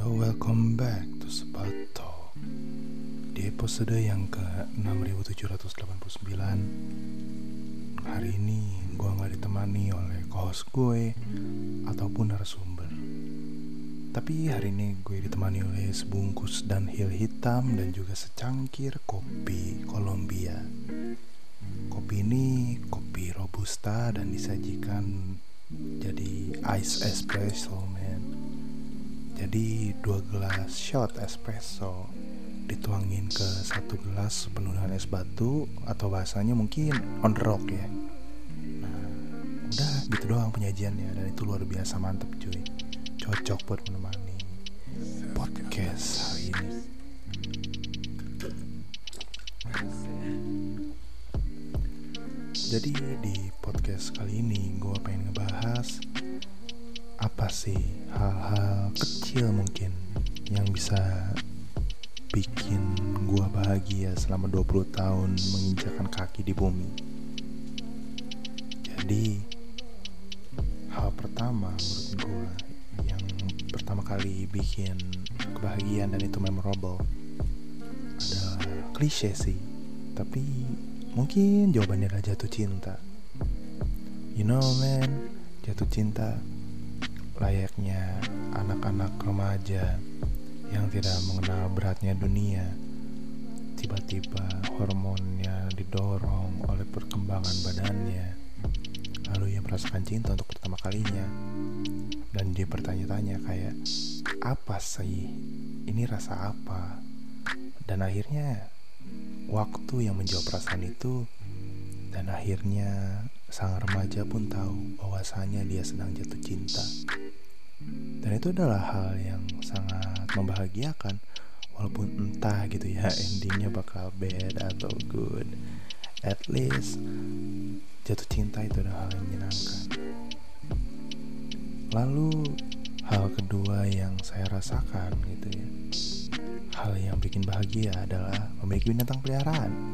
Yo, welcome back to Sepato Di episode yang ke 6789 Hari ini gue gak ditemani oleh co-host gue Ataupun narasumber. Tapi hari ini gue ditemani oleh sebungkus dan hil hitam Dan juga secangkir kopi Kolombia. Kopi ini kopi robusta dan disajikan jadi ice espresso jadi dua gelas shot espresso dituangin ke satu gelas penuh dengan es batu atau bahasanya mungkin on the rock ya. Nah udah gitu doang penyajiannya dan itu luar biasa mantep cuy. Cocok buat menemani podcast hari ini. Jadi di podcast kali ini gue pengen ngebahas apa sih hal-hal kecil mungkin yang bisa bikin gue bahagia selama 20 tahun menginjakan kaki di bumi. Jadi hal pertama menurut gue yang pertama kali bikin kebahagiaan dan itu memorable adalah klise sih, tapi Mungkin jawabannya adalah jatuh cinta. You know man, jatuh cinta layaknya anak-anak remaja yang tidak mengenal beratnya dunia. Tiba-tiba hormonnya didorong oleh perkembangan badannya. Lalu ia merasakan cinta untuk pertama kalinya. Dan dia bertanya-tanya kayak, apa sih? Ini rasa apa? Dan akhirnya waktu yang menjawab perasaan itu dan akhirnya sang remaja pun tahu bahwasanya dia sedang jatuh cinta. Dan itu adalah hal yang sangat membahagiakan walaupun entah gitu ya endingnya bakal bad atau good. At least jatuh cinta itu adalah hal yang menyenangkan. Lalu hal kedua yang saya rasakan gitu ya Hal yang bikin bahagia adalah memiliki binatang peliharaan.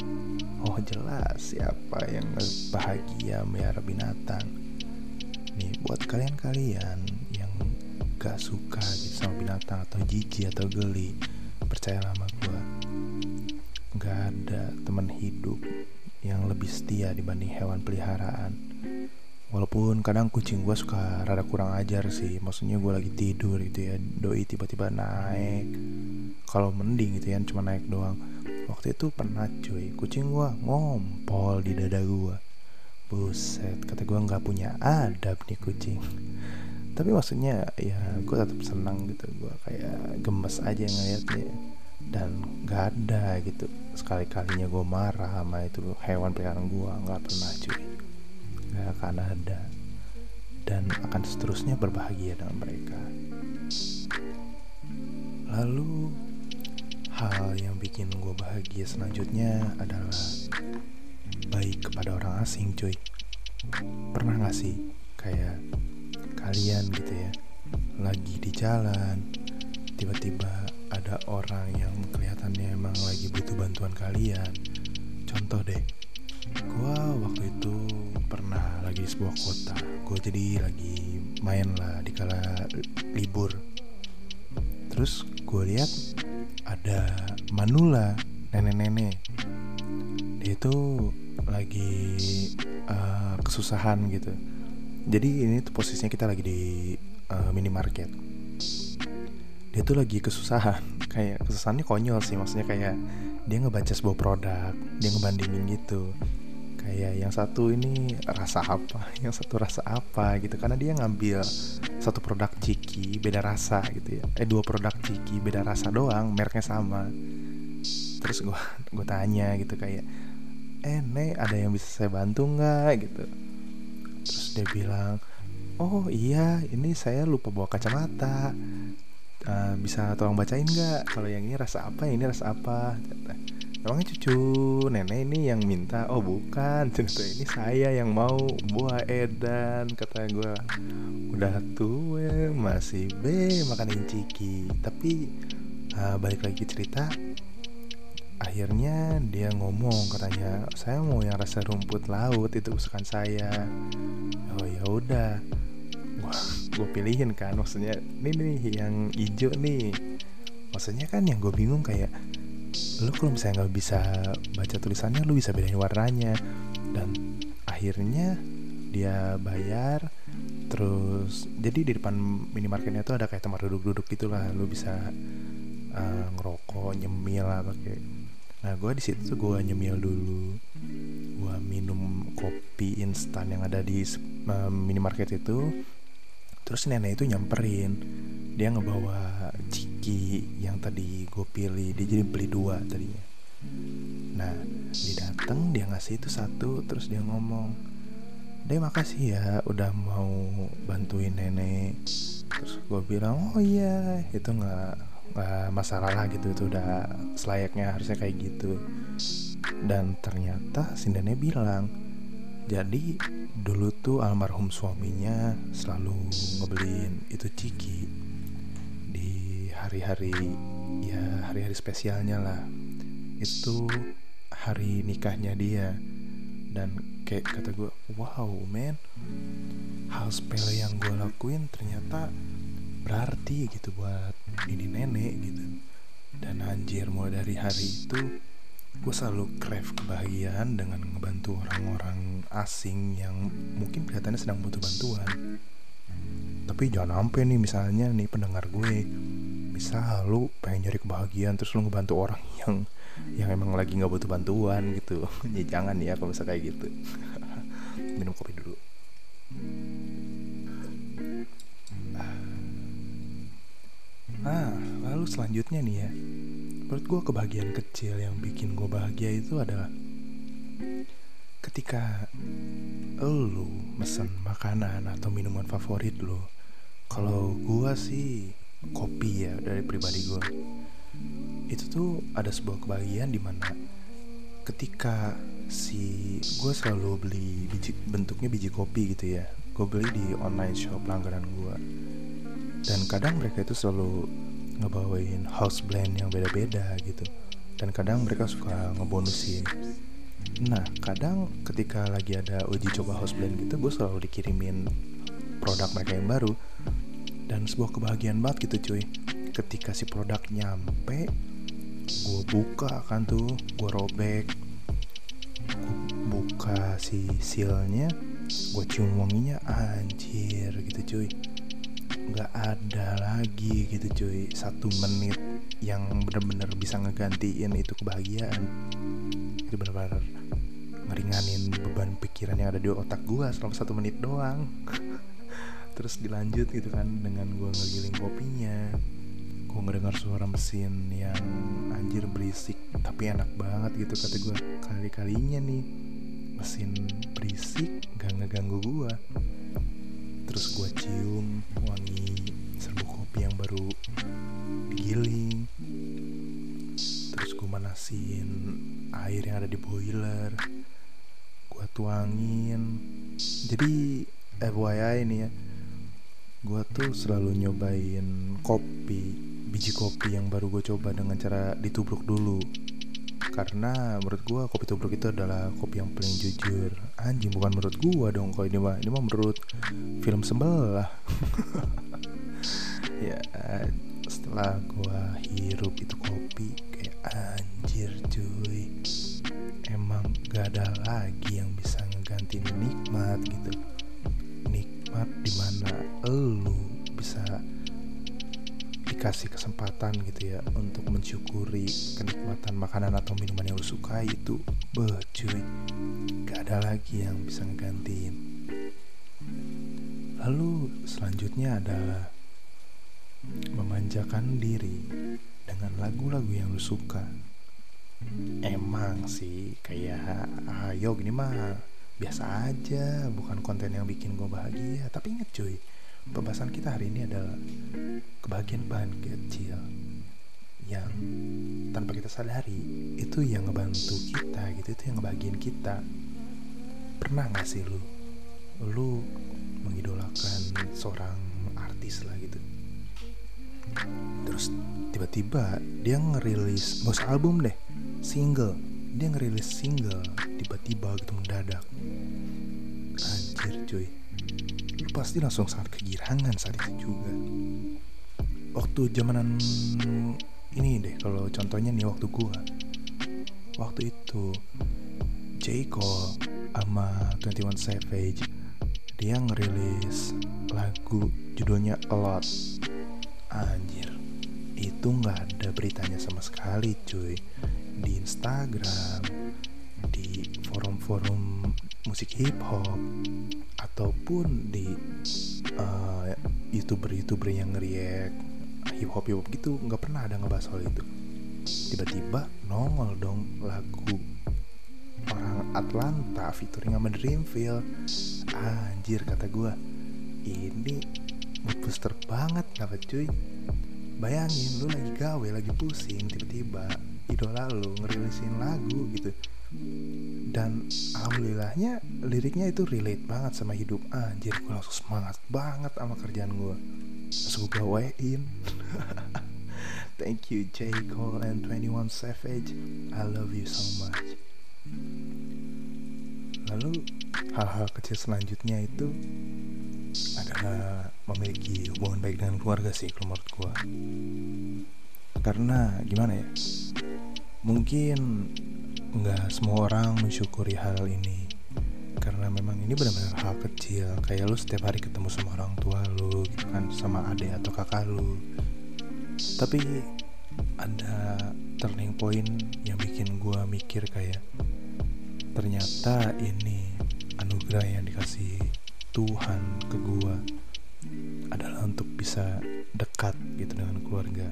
Oh jelas siapa yang bahagia melihara binatang. Nih buat kalian-kalian yang gak suka gitu sama binatang atau jijik atau geli, percaya sama gue. Gak ada teman hidup yang lebih setia dibanding hewan peliharaan. Walaupun kadang kucing gue suka rada kurang ajar sih. Maksudnya gue lagi tidur gitu ya. Doi tiba-tiba naik. Kalau mending gitu ya cuma naik doang. Waktu itu pernah cuy kucing gua ngompol di dada gua. Buset kata gua nggak punya adab nih kucing. Tapi maksudnya ya gua tetap senang gitu. Gua kayak gemes aja ngeliatnya. Dan gak ada gitu. Sekali kalinya gue marah sama itu hewan peliharaan gue nggak pernah cuy nggak akan ada dan akan seterusnya berbahagia dengan mereka. Lalu Hal yang bikin gue bahagia selanjutnya adalah baik kepada orang asing cuy. Pernah gak sih kayak kalian gitu ya Lagi di jalan Tiba-tiba ada orang yang kelihatannya emang lagi butuh bantuan kalian? Contoh deh Gue waktu itu lagi di sebuah kota. Gue jadi lagi main lah di kala libur. Terus gue lihat ada Manula nenek-nenek. Dia itu lagi uh, kesusahan gitu. Jadi ini tuh posisinya kita lagi di uh, minimarket. Dia tuh lagi kesusahan. Kayak kesusahannya konyol sih maksudnya kayak dia ngebaca sebuah produk dia ngebandingin gitu kayak yang satu ini rasa apa yang satu rasa apa gitu. Karena dia ngambil satu produk ciki beda rasa gitu ya. Eh dua produk ciki beda rasa doang mereknya sama. Terus gue gue tanya gitu kayak eh nek ada yang bisa saya bantu nggak? Gitu. Terus dia bilang oh iya ini saya lupa bawa kacamata. Uh, bisa tolong bacain nggak? Kalau yang ini rasa apa ini rasa apa emangnya cucu nenek ini yang minta? Oh bukan. Cerita ini saya yang mau. Buah edan kata gue udah tua masih be makan ciki tapi uh, balik lagi cerita. Akhirnya dia ngomong katanya saya mau yang rasa rumput laut itu kesukaan saya. Oh ya udah. Wah gue pilihin kan maksudnya. Ini nih yang hijau nih. Maksudnya kan yang gue bingung kayak lu kalau misalnya nggak bisa baca tulisannya lu bisa bedain warnanya. Dan akhirnya dia bayar terus jadi di depan minimarketnya tuh ada kayak tempat duduk-duduk gitulah lu bisa uh, ngerokok nyemil lah pakai nah gue di situ tuh gue nyemil dulu. Gue minum kopi instan yang ada di uh, minimarket itu. Terus nenek itu nyamperin dia ngebawa ciki yang tadi gue pilih. Dia jadi beli dua tadinya. Nah dia datang dia ngasih itu satu terus dia ngomong deh makasih ya udah mau bantuin nenek. Terus gue bilang oh iya itu nggak nggak masalah lah gitu itu udah selayaknya harusnya kayak gitu. Dan ternyata si nenek bilang jadi dulu tuh almarhum suaminya selalu ngebeliin itu ciki di hari-hari ya hari-hari spesialnya lah. Itu hari nikahnya dia. Dan kayak kata gue wow man. Hal sepele yang gue lakuin ternyata berarti gitu buat ini nenek gitu. Dan anjir mulai dari hari itu gue selalu crave kebahagiaan dengan ngebantu orang-orang asing yang mungkin kelihatannya sedang butuh bantuan tapi jangan sampai nih misalnya nih pendengar gue misal lu pengen nyari kebahagiaan terus lu ngebantu orang yang yang emang lagi nggak butuh bantuan gitu. Ya jangan ya kalau misalnya kayak gitu. Minum kopi dulu. Nah, lalu selanjutnya nih ya. Menurut gue kebahagiaan kecil yang bikin gue bahagia itu adalah Ketika lu mesen makanan atau minuman favorit lo Kalau gue sih kopi ya dari pribadi gue itu tuh ada sebuah kebahagiaan di mana ketika si gue selalu beli biji bentuknya biji kopi gitu ya gue beli di online shop langganan gue dan kadang mereka itu selalu ngebawain house blend yang beda-beda gitu. Dan kadang mereka suka ngebonusin. Nah kadang ketika lagi ada uji coba house blend gitu gue selalu dikirimin produk mereka yang baru. Dan sebuah kebahagiaan banget gitu cuy. Ketika si produk nyampe gue buka kan tuh gue robek. Gue buka si sealnya gue cium wanginya anjir gitu cuy. Nggak ada lagi gitu cuy. Satu menit yang bener-bener bisa ngegantiin itu kebahagiaan. Itu bener-bener ngeringanin beban pikiran yang ada di otak gue selama satu menit doang terus dilanjut gitu kan dengan gue ngegiling kopinya. Gue ngedengar suara mesin yang anjir berisik tapi enak banget gitu kata gue kali kalinya nih mesin berisik gak ngeganggu gue terus gue cium wangi serbuk kopi yang baru digiling. Terus gue manasin air yang ada di boiler. Gue tuangin. Jadi FYI ini ya gue tuh selalu nyobain kopi biji kopi yang baru gue coba dengan cara ditubruk dulu. Karena menurut gue kopi tubruk itu adalah kopi yang paling jujur. Anjing bukan menurut gue dong kalau ini mah ini mah menurut film sebelah. Ya setelah gue hirup itu kopi kayak anjir cuy. Emang gak ada lagi yang bisa ngeganti nikmat gitu. Nikmat di mana elu bisa dikasih kesempatan gitu ya untuk mensyukuri kenikmatan makanan atau minuman yang lu suka itu. Beh gak ada lagi yang bisa ngegantiin. Lalu selanjutnya adalah memanjakan diri dengan lagu-lagu yang lu suka. Emang sih kayak ayo gini mah biasa aja bukan konten yang bikin gue bahagia. Tapi inget cuy pembahasan kita hari ini adalah kebahagiaan bahan kecil yang tanpa kita sadari itu yang ngebantu kita gitu itu yang ngebahagiain kita. Pernah gak sih lu? Lu mengidolakan seorang artis lah gitu. Terus tiba-tiba dia ngerilis bos album deh single. Dia ngerilis single tiba-tiba gitu mendadak. Anjir cuy. Lu pasti langsung sangat kegirangan saat itu juga. Waktu zamanan ini deh kalau contohnya nih waktu gua. Waktu itu J. Sama 21 Savage dia ngerilis lagu judulnya A Lot. Anjir itu nggak ada beritanya sama sekali cuy. Di Instagram forum-forum musik hip hop ataupun di uh, youtuber-youtuber yang react hip hop hip hop gitu nggak pernah ada ngebahas soal itu. Tiba-tiba nongol dong lagu orang Atlanta featuring sama Dreamville anjir kata gue ini mood booster banget kenapa cuy? Bayangin lu lagi gawe lagi pusing tiba-tiba idola lu ngerilisin lagu gitu dan alhamdulillahnya liriknya itu relate banget sama hidup. Anjir gue langsung semangat banget sama kerjaan gue langsung gue gawein thank you J. Cole and 21 Savage. I love you so much. Lalu hal-hal kecil selanjutnya itu adalah memiliki hubungan baik dengan keluarga sih kalau menurut gue karena gimana ya? Mungkin nggak semua orang mensyukuri hal ini. Karena memang ini benar-benar hal kecil. Kayak lu setiap hari ketemu sama orang tua lu gitu kan sama adik atau kakak lu. Tapi ada turning point yang bikin gue mikir kayak ternyata ini anugerah yang dikasih Tuhan ke gua adalah untuk bisa dekat gitu dengan keluarga.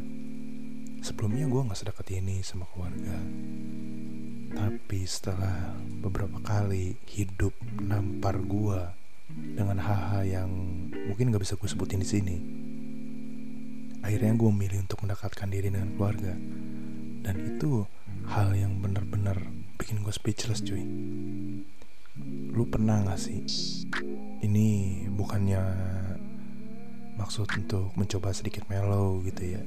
Sebelumnya gue nggak sedekat ini sama keluarga tapi setelah beberapa kali hidup nampar gue dengan hal-hal yang mungkin nggak bisa gue sebutin di sini akhirnya gue milih untuk mendekatkan diri dengan keluarga. Dan itu hal yang benar-benar bikin gue speechless cuy. Lu pernah gak sih? Ini bukannya maksud untuk mencoba sedikit mellow gitu ya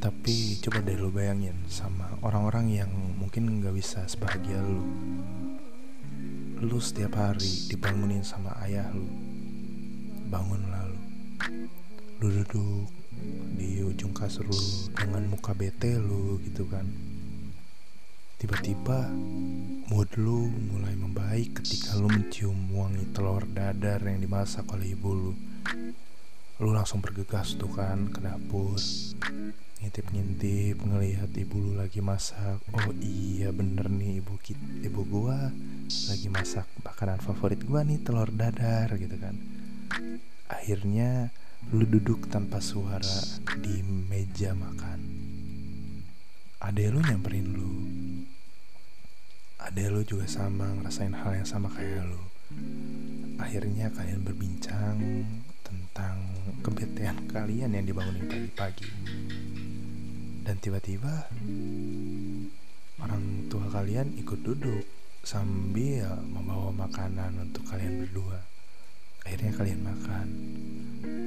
tapi coba deh lu bayangin sama orang-orang yang mungkin gak bisa sebahagia lu. Lu setiap hari dibangunin sama ayah lu. Bangun lalu lu duduk di ujung kasur lu dengan muka bete lu gitu kan. Tiba-tiba mood lu mulai membaik ketika lu mencium wangi telur dadar yang dimasak oleh ibu lu. Lu langsung bergegas tuh kan ke dapur. Ngintip-ngintip ngelihat ibu lu lagi masak. Oh iya bener nih ibu kita, ibu gua lagi masak makanan favorit gua nih telur dadar gitu kan. Akhirnya lu duduk tanpa suara di meja makan. Ade lu nyamperin lu ada lu juga sama ngerasain hal yang sama kayak lu akhirnya kalian berbincang tentang kebetean kalian yang dibangunin pagi-pagi. Dan tiba-tiba orang tua kalian ikut duduk sambil membawa makanan untuk kalian berdua. Akhirnya kalian makan.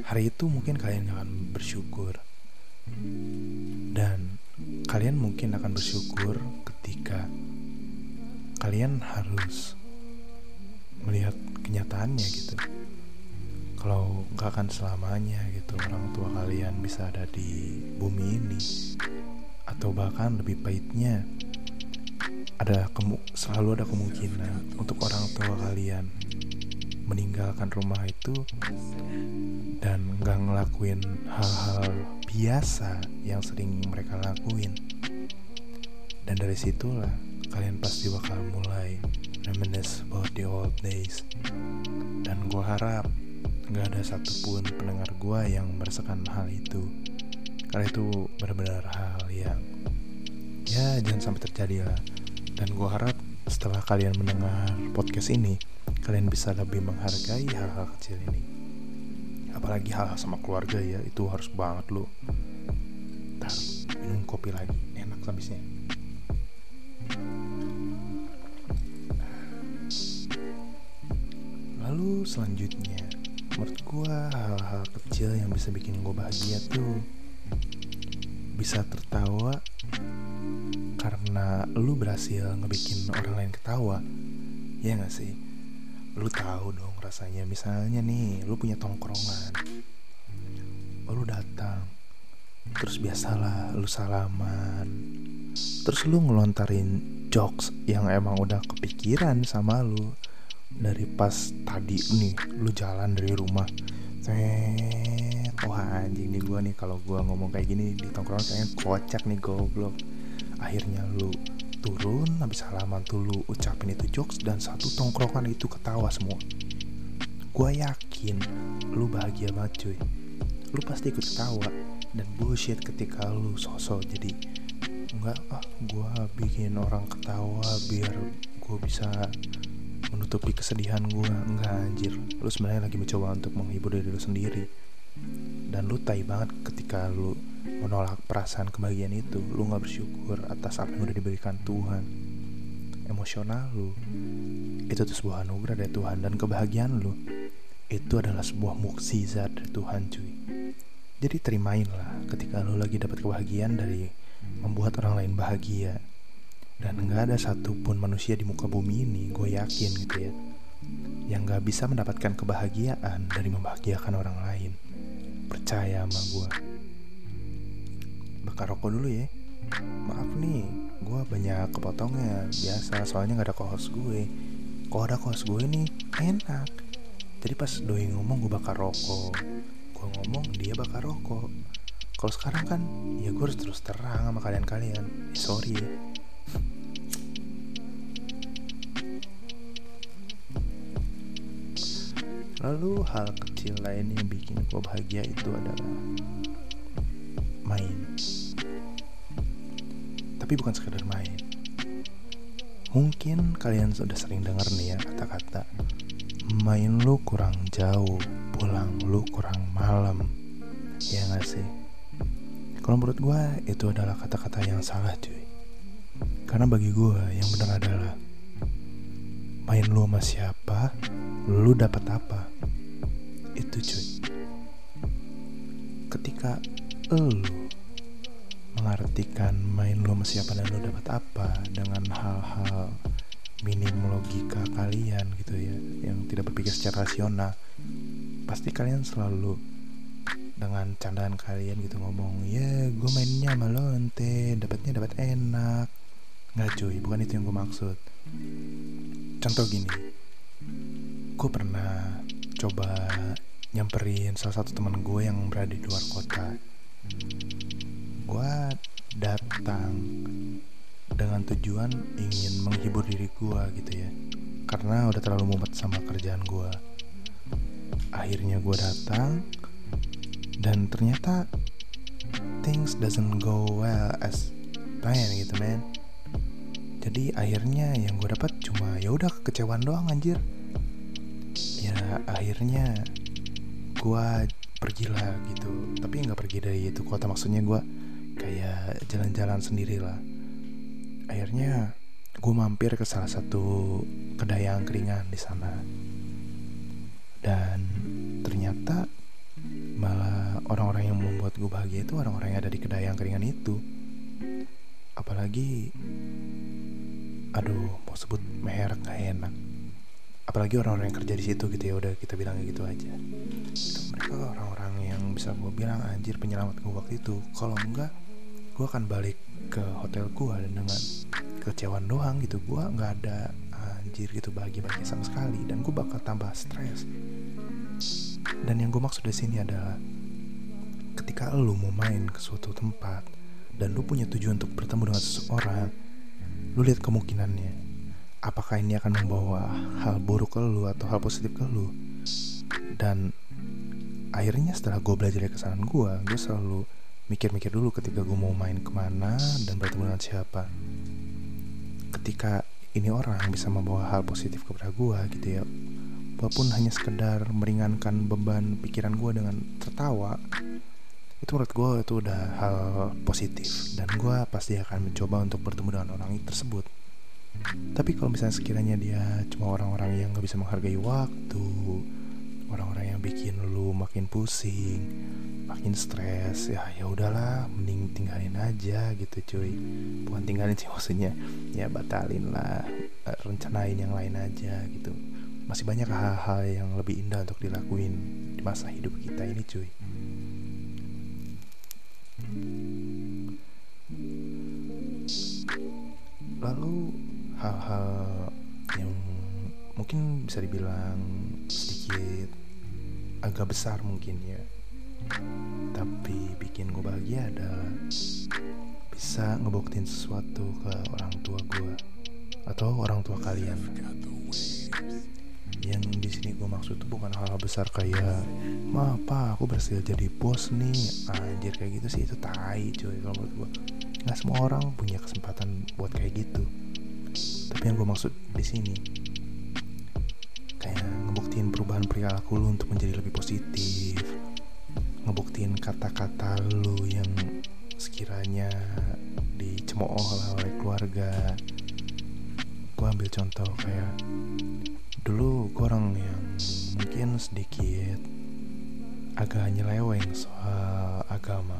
Hari itu mungkin kalian akan bersyukur. Dan kalian mungkin akan bersyukur ketika kalian harus melihat kenyataannya gitu kalau nggak akan selamanya gitu orang tua kalian bisa ada di bumi ini. Atau bahkan lebih pahitnya ada kemu selalu ada kemungkinan untuk orang tua kalian meninggalkan rumah itu dan nggak ngelakuin hal-hal biasa yang sering mereka lakuin. Dan dari situlah kalian pasti bakal mulai reminisce about the old days. Dan gue harap gak ada satupun pendengar gue yang merasakan hal itu. Karena itu benar-benar hal yang ya jangan sampai terjadi lah. Dan gue harap setelah kalian mendengar podcast ini kalian bisa lebih menghargai hal-hal kecil ini. Apalagi hal-hal sama keluarga ya itu harus banget lo ntar minum kopi lagi enak habisnya. Lalu selanjutnya, menurut gue hal-hal kecil yang bisa bikin gue bahagia tuh bisa tertawa karena lu berhasil ngebikin orang lain ketawa. Ya gak sih? Lu tahu dong rasanya misalnya nih lu punya tongkrongan lu datang terus biasalah lu salaman terus lu ngelontarin jokes yang emang udah kepikiran sama lu dari pas tadi nih lu jalan dari rumah. Set, wah anjing nih gua nih kalau gua ngomong kayak gini di tongkrongan kayaknya kocak nih goblok. Akhirnya lu turun habis salaman tuh lu ucapin itu jokes dan satu tongkrongan itu ketawa semua. Gue yakin lu bahagia banget cuy. Lu pasti ikut ketawa dan bullshit ketika lu sosok jadi enggak ah gue bikin orang ketawa biar gue bisa menutupi kesedihan gue enggak anjir. Lu sebenarnya lagi mencoba untuk menghibur diri lu sendiri. Dan lu tai banget ketika lu menolak perasaan kebahagiaan itu. Lu nggak bersyukur atas apa yang udah diberikan Tuhan. Emosional lu itu tuh sebuah anugerah dari Tuhan. Dan kebahagiaan lu itu adalah sebuah mukjizat dari Tuhan cuy. Jadi terimainlah ketika lu lagi dapat kebahagiaan dari membuat orang lain bahagia dan nggak ada satupun manusia di muka bumi ini gue yakin gitu ya yang nggak bisa mendapatkan kebahagiaan dari membahagiakan orang lain. Percaya sama gue bakar rokok dulu ya. Maaf nih gue banyak kepotongnya. Biasa soalnya nggak ada kohos gue. Kalau ada kohos gue nih enak. Jadi pas doi ngomong gue bakar rokok. Gue ngomong dia bakar rokok. Kalau sekarang kan ya gue harus terus terang sama kalian-kalian. Eh, sorry ya Lalu hal kecil lain yang bikin gue bahagia itu adalah main. Tapi bukan sekedar main. Mungkin kalian sudah sering dengar nih ya kata-kata main lu kurang jauh, pulang lu kurang malam. Ya gak sih? Kalau menurut gue itu adalah kata-kata yang salah cuy. Karena bagi gue yang benar adalah main lu sama siapa, lu dapat apa. Itu cuy. Ketika lu mengartikan main lu sama siapa dan lu dapat apa dengan hal-hal minim logika kalian gitu ya yang tidak berpikir secara rasional pasti kalian selalu dengan candaan kalian gitu ngomong ya gue mainnya sama lo ente. Dapatnya dapat enak. Nggak cuy. Bukan itu yang gue maksud contoh gini. Gue pernah coba nyamperin salah satu teman gue yang berada di luar kota. Gue datang dengan tujuan ingin menghibur diri gue gitu ya. Karena udah terlalu mumet sama kerjaan gue akhirnya gue datang dan ternyata things doesn't go well as planned gitu men jadi akhirnya yang gue dapat cuma ya udah kekecewaan doang anjir. Ya akhirnya gue pergilah gitu. Tapi nggak pergi dari itu kota maksudnya gue kayak jalan-jalan sendiri lah. Akhirnya gue mampir ke salah satu kedai angkringan di sana. Dan ternyata malah orang-orang yang membuat gue bahagia itu orang-orang yang ada di kedai angkringan itu. Apalagi aduh mau sebut merek gak enak. Apalagi orang-orang yang kerja di situ gitu ya udah kita bilang gitu aja. Mereka orang-orang yang bisa gue bilang anjir penyelamat gue waktu itu. Kalau enggak gue akan balik ke hotel gue dan dengan kecewaan doang gitu. Gue nggak ada anjir gitu bahagia-bahagia sama sekali. Dan gue bakal tambah stres. Dan yang gue maksud di sini adalah ketika lu mau main ke suatu tempat dan lu punya tujuan untuk bertemu dengan seseorang lu lihat kemungkinannya. Apakah ini akan membawa hal buruk ke lu atau hal positif ke lu? Dan akhirnya setelah gue belajar dari kesalahan gue gue selalu mikir-mikir dulu ketika gue mau main ke mana dan bertemu dengan siapa. Ketika ini orang bisa membawa hal positif kepada gue gitu ya walaupun hanya sekedar meringankan beban pikiran gue dengan tertawa itu menurut gue itu udah hal positif. Dan gue pasti akan mencoba untuk bertemu dengan orang tersebut. Tapi kalau misalnya sekiranya dia cuma orang-orang yang gak bisa menghargai waktu orang-orang yang bikin lu makin pusing makin stres ya ya udahlah mending tinggalin aja gitu cuy. Bukan tinggalin sih maksudnya ya batalin lah eh, rencanain yang lain aja gitu. Masih banyak hal-hal yang lebih indah untuk dilakuin di masa hidup kita ini cuy lalu hal-hal yang mungkin bisa dibilang sedikit agak besar mungkin ya. Tapi bikin gue bahagia adalah bisa ngebuktiin sesuatu ke orang tua gue atau orang tua kalian. Yang di sini gue maksud tuh bukan hal-hal besar kayak ma apa aku berhasil jadi bos nih. Anjir kayak gitu sih. Itu tai cuy kalau menurut gue nggak semua orang punya kesempatan buat kayak gitu. Tapi yang gue maksud di sini kayak ngebuktiin perubahan perilaku lu untuk menjadi lebih positif ngebuktiin kata-kata lu yang sekiranya dicemooh oleh keluarga. Gue ambil contoh kayak dulu gue orang yang mungkin sedikit agak nyeleweng soal agama.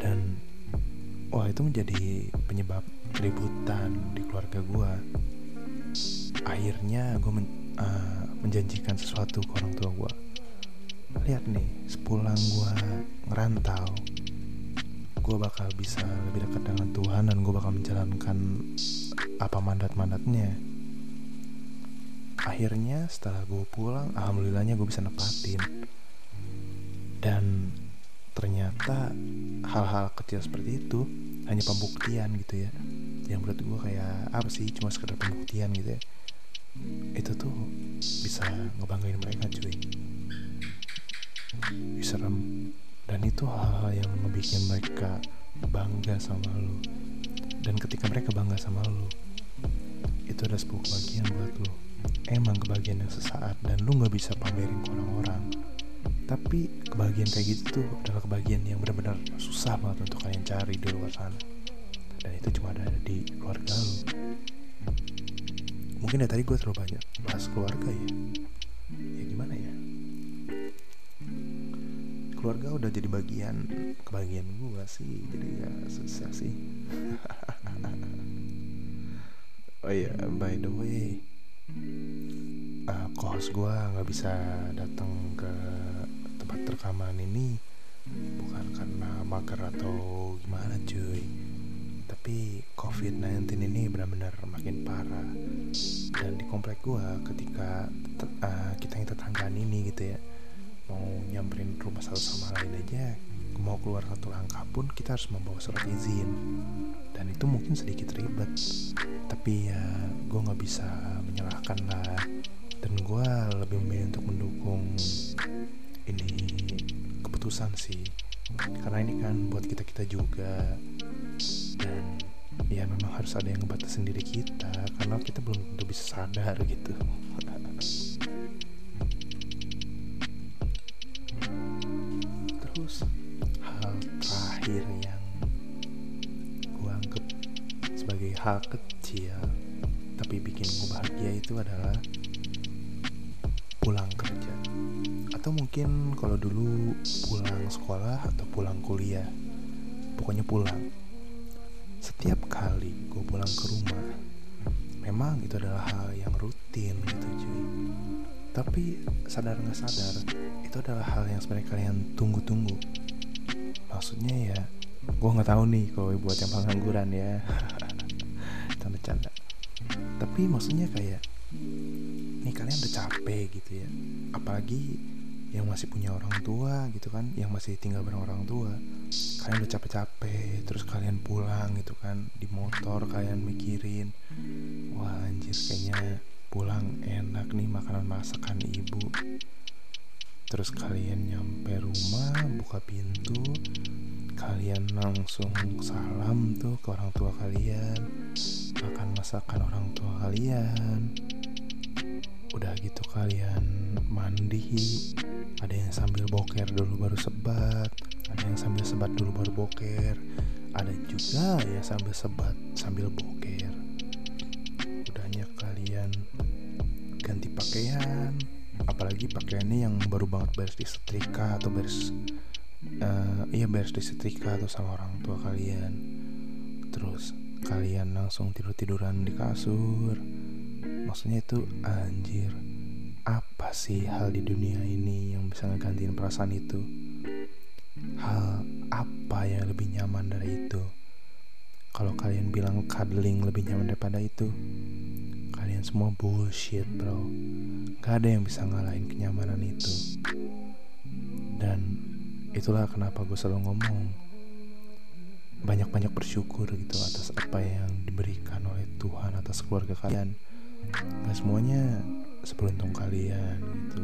Dan wah itu menjadi penyebab keributan di keluarga gue akhirnya gue men, uh, menjanjikan sesuatu ke orang tua gue lihat nih sepulang gue ngerantau gue bakal bisa lebih dekat dengan Tuhan dan gue bakal menjalankan apa mandat-mandatnya. Akhirnya setelah gue pulang alhamdulillahnya gue bisa nepatin. Dan ternyata hal-hal kecil seperti itu hanya pembuktian gitu ya. Yang menurut gue kayak apa sih cuma sekedar pembuktian gitu ya. Itu tuh bisa ngebanggain mereka cuy. Serem. Dan itu hal-hal yang ngebikin mereka bangga sama lo dan ketika mereka bangga sama lo itu ada sebuah kebahagiaan buat lo emang kebahagiaan yang sesaat dan lu nggak bisa pamerin ke orang-orang tapi kebahagiaan kayak gitu tuh adalah kebahagiaan yang benar-benar susah banget untuk kalian cari di luar sana. Dan itu cuma ada di keluarga lu mungkin ya tadi gue terlalu banyak bahas keluarga ya. Ya gimana ya? Keluarga udah jadi bagian kebahagiaan gue sih. Jadi ya susah sih. Oh iya by the way uh, kos gue nggak bisa datang rekaman ini bukan karena mager atau gimana cuy. Tapi COVID-19 ini benar-benar makin parah. Dan di komplek gue ketika uh, kita yang tetanggaan ini gitu ya mau nyamperin rumah satu sama lain aja mau keluar satu langkah pun kita harus membawa surat izin. Dan itu mungkin sedikit ribet. Tapi ya gue nggak bisa menyalahkan lah. Dan gue lebih memilih untuk mendukung ini keputusan sih. Karena ini kan buat kita kita juga. Dan ya memang harus ada yang ngebatasin diri kita karena kita belum tentu bisa sadar gitu. Terus hal terakhir yang gue anggap sebagai hal kecil tapi bikin gue bahagia itu adalah mungkin kalau dulu pulang sekolah atau pulang kuliah pokoknya pulang. Setiap kali gue pulang ke rumah memang itu adalah hal yang rutin gitu cuy. Tapi sadar nggak sadar itu adalah hal yang sebenarnya kalian tunggu-tunggu. Maksudnya ya gue nggak tahu nih kalau buat yang pengangguran ya. Canda-canda tapi maksudnya kayak nih kalian udah capek gitu ya. Apalagi yang masih punya orang tua gitu kan yang masih tinggal bareng orang tua. Kalian udah capek-capek terus kalian pulang gitu kan di motor kalian mikirin wah anjir kayaknya pulang enak nih makanan masakan ibu. Terus kalian nyampe rumah buka pintu kalian langsung salam tuh ke orang tua kalian makan masakan orang tua kalian udah gitu kalian mandi. Ada yang sambil boker dulu baru sebat. Ada yang sambil sebat dulu baru boker. Ada juga yang sambil sebat sambil boker. Udahnya kalian ganti pakaian. Apalagi pakaiannya yang baru banget beres disetrika atau beres uh, iya beres disetrika atau sama orang tua kalian. Terus kalian langsung tidur-tiduran di kasur maksudnya itu anjir apa sih hal di dunia ini yang bisa ngegantiin perasaan itu? Hal apa yang lebih nyaman dari itu? Kalau kalian bilang cuddling lebih nyaman daripada itu kalian semua bullshit bro. Gak ada yang bisa ngalahin kenyamanan itu. Dan itulah kenapa gue selalu ngomong banyak-banyak bersyukur gitu atas apa yang diberikan oleh Tuhan atas keluarga kalian gak semuanya seberuntung kalian gitu.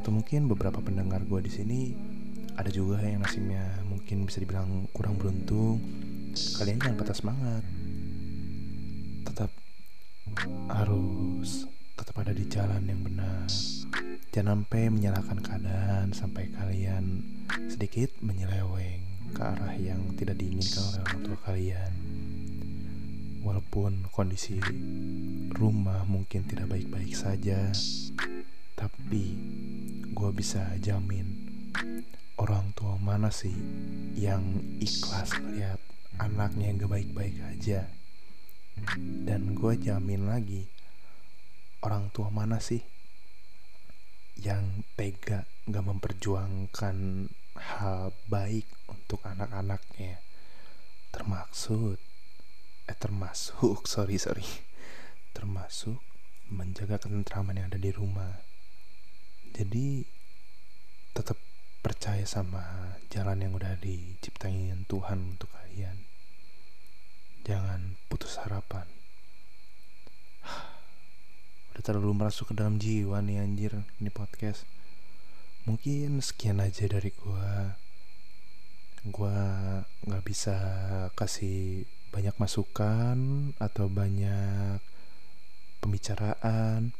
Atau mungkin beberapa pendengar gue di sini ada juga yang nasibnya mungkin bisa dibilang kurang beruntung. Kalian jangan patah semangat. Tetap harus tetap ada di jalan yang benar. Jangan sampai menyalahkan keadaan sampai kalian sedikit menyeleweng ke arah yang tidak diinginkan oleh orang tua kalian walaupun kondisi rumah mungkin tidak baik-baik saja tapi gue bisa jamin orang tua mana sih yang ikhlas melihat anaknya yang gak baik-baik aja. Dan gue jamin lagi orang tua mana sih yang tega gak memperjuangkan hal baik untuk anak-anaknya? Termaksud eh termasuk sorry sorry. Termasuk menjaga ketentraman yang ada di rumah. Jadi tetap percaya sama jalan yang udah diciptain Tuhan untuk kalian. Jangan putus harapan. Udah terlalu masuk ke dalam jiwa nih anjir ini podcast. Mungkin sekian aja dari gua. Gua nggak bisa kasih banyak masukan atau banyak pembicaraan.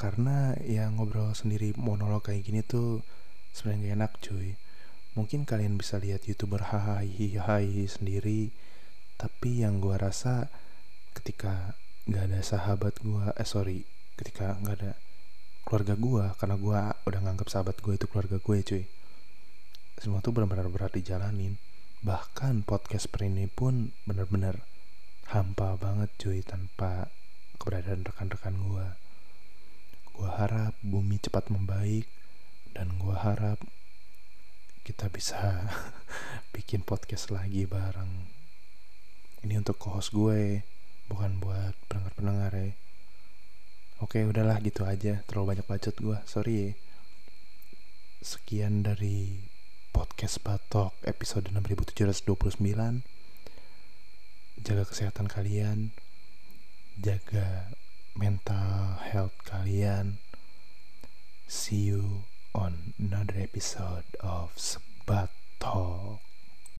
Karena ya ngobrol sendiri monolog kayak gini tuh sebenarnya gak enak cuy. Mungkin kalian bisa lihat youtuber hahaha sendiri tapi yang gue rasa ketika nggak ada sahabat gue eh sorry ketika nggak ada keluarga gue karena gue udah nganggap sahabat gue itu keluarga gue cuy semua tuh benar-benar berat dijalanin bahkan podcast per ini pun benar-benar hampa banget cuy tanpa keberadaan rekan-rekan gue gue harap bumi cepat membaik dan gue harap kita bisa bikin podcast lagi bareng. Ini untuk co-host gue bukan buat pendengar-pendengar ya. Oke udahlah gitu aja. Terlalu banyak bacot gue sorry ya. Sekian dari podcast Batok episode 6729 jaga kesehatan kalian. Jaga mental health kalian. See you on another episode of Talk.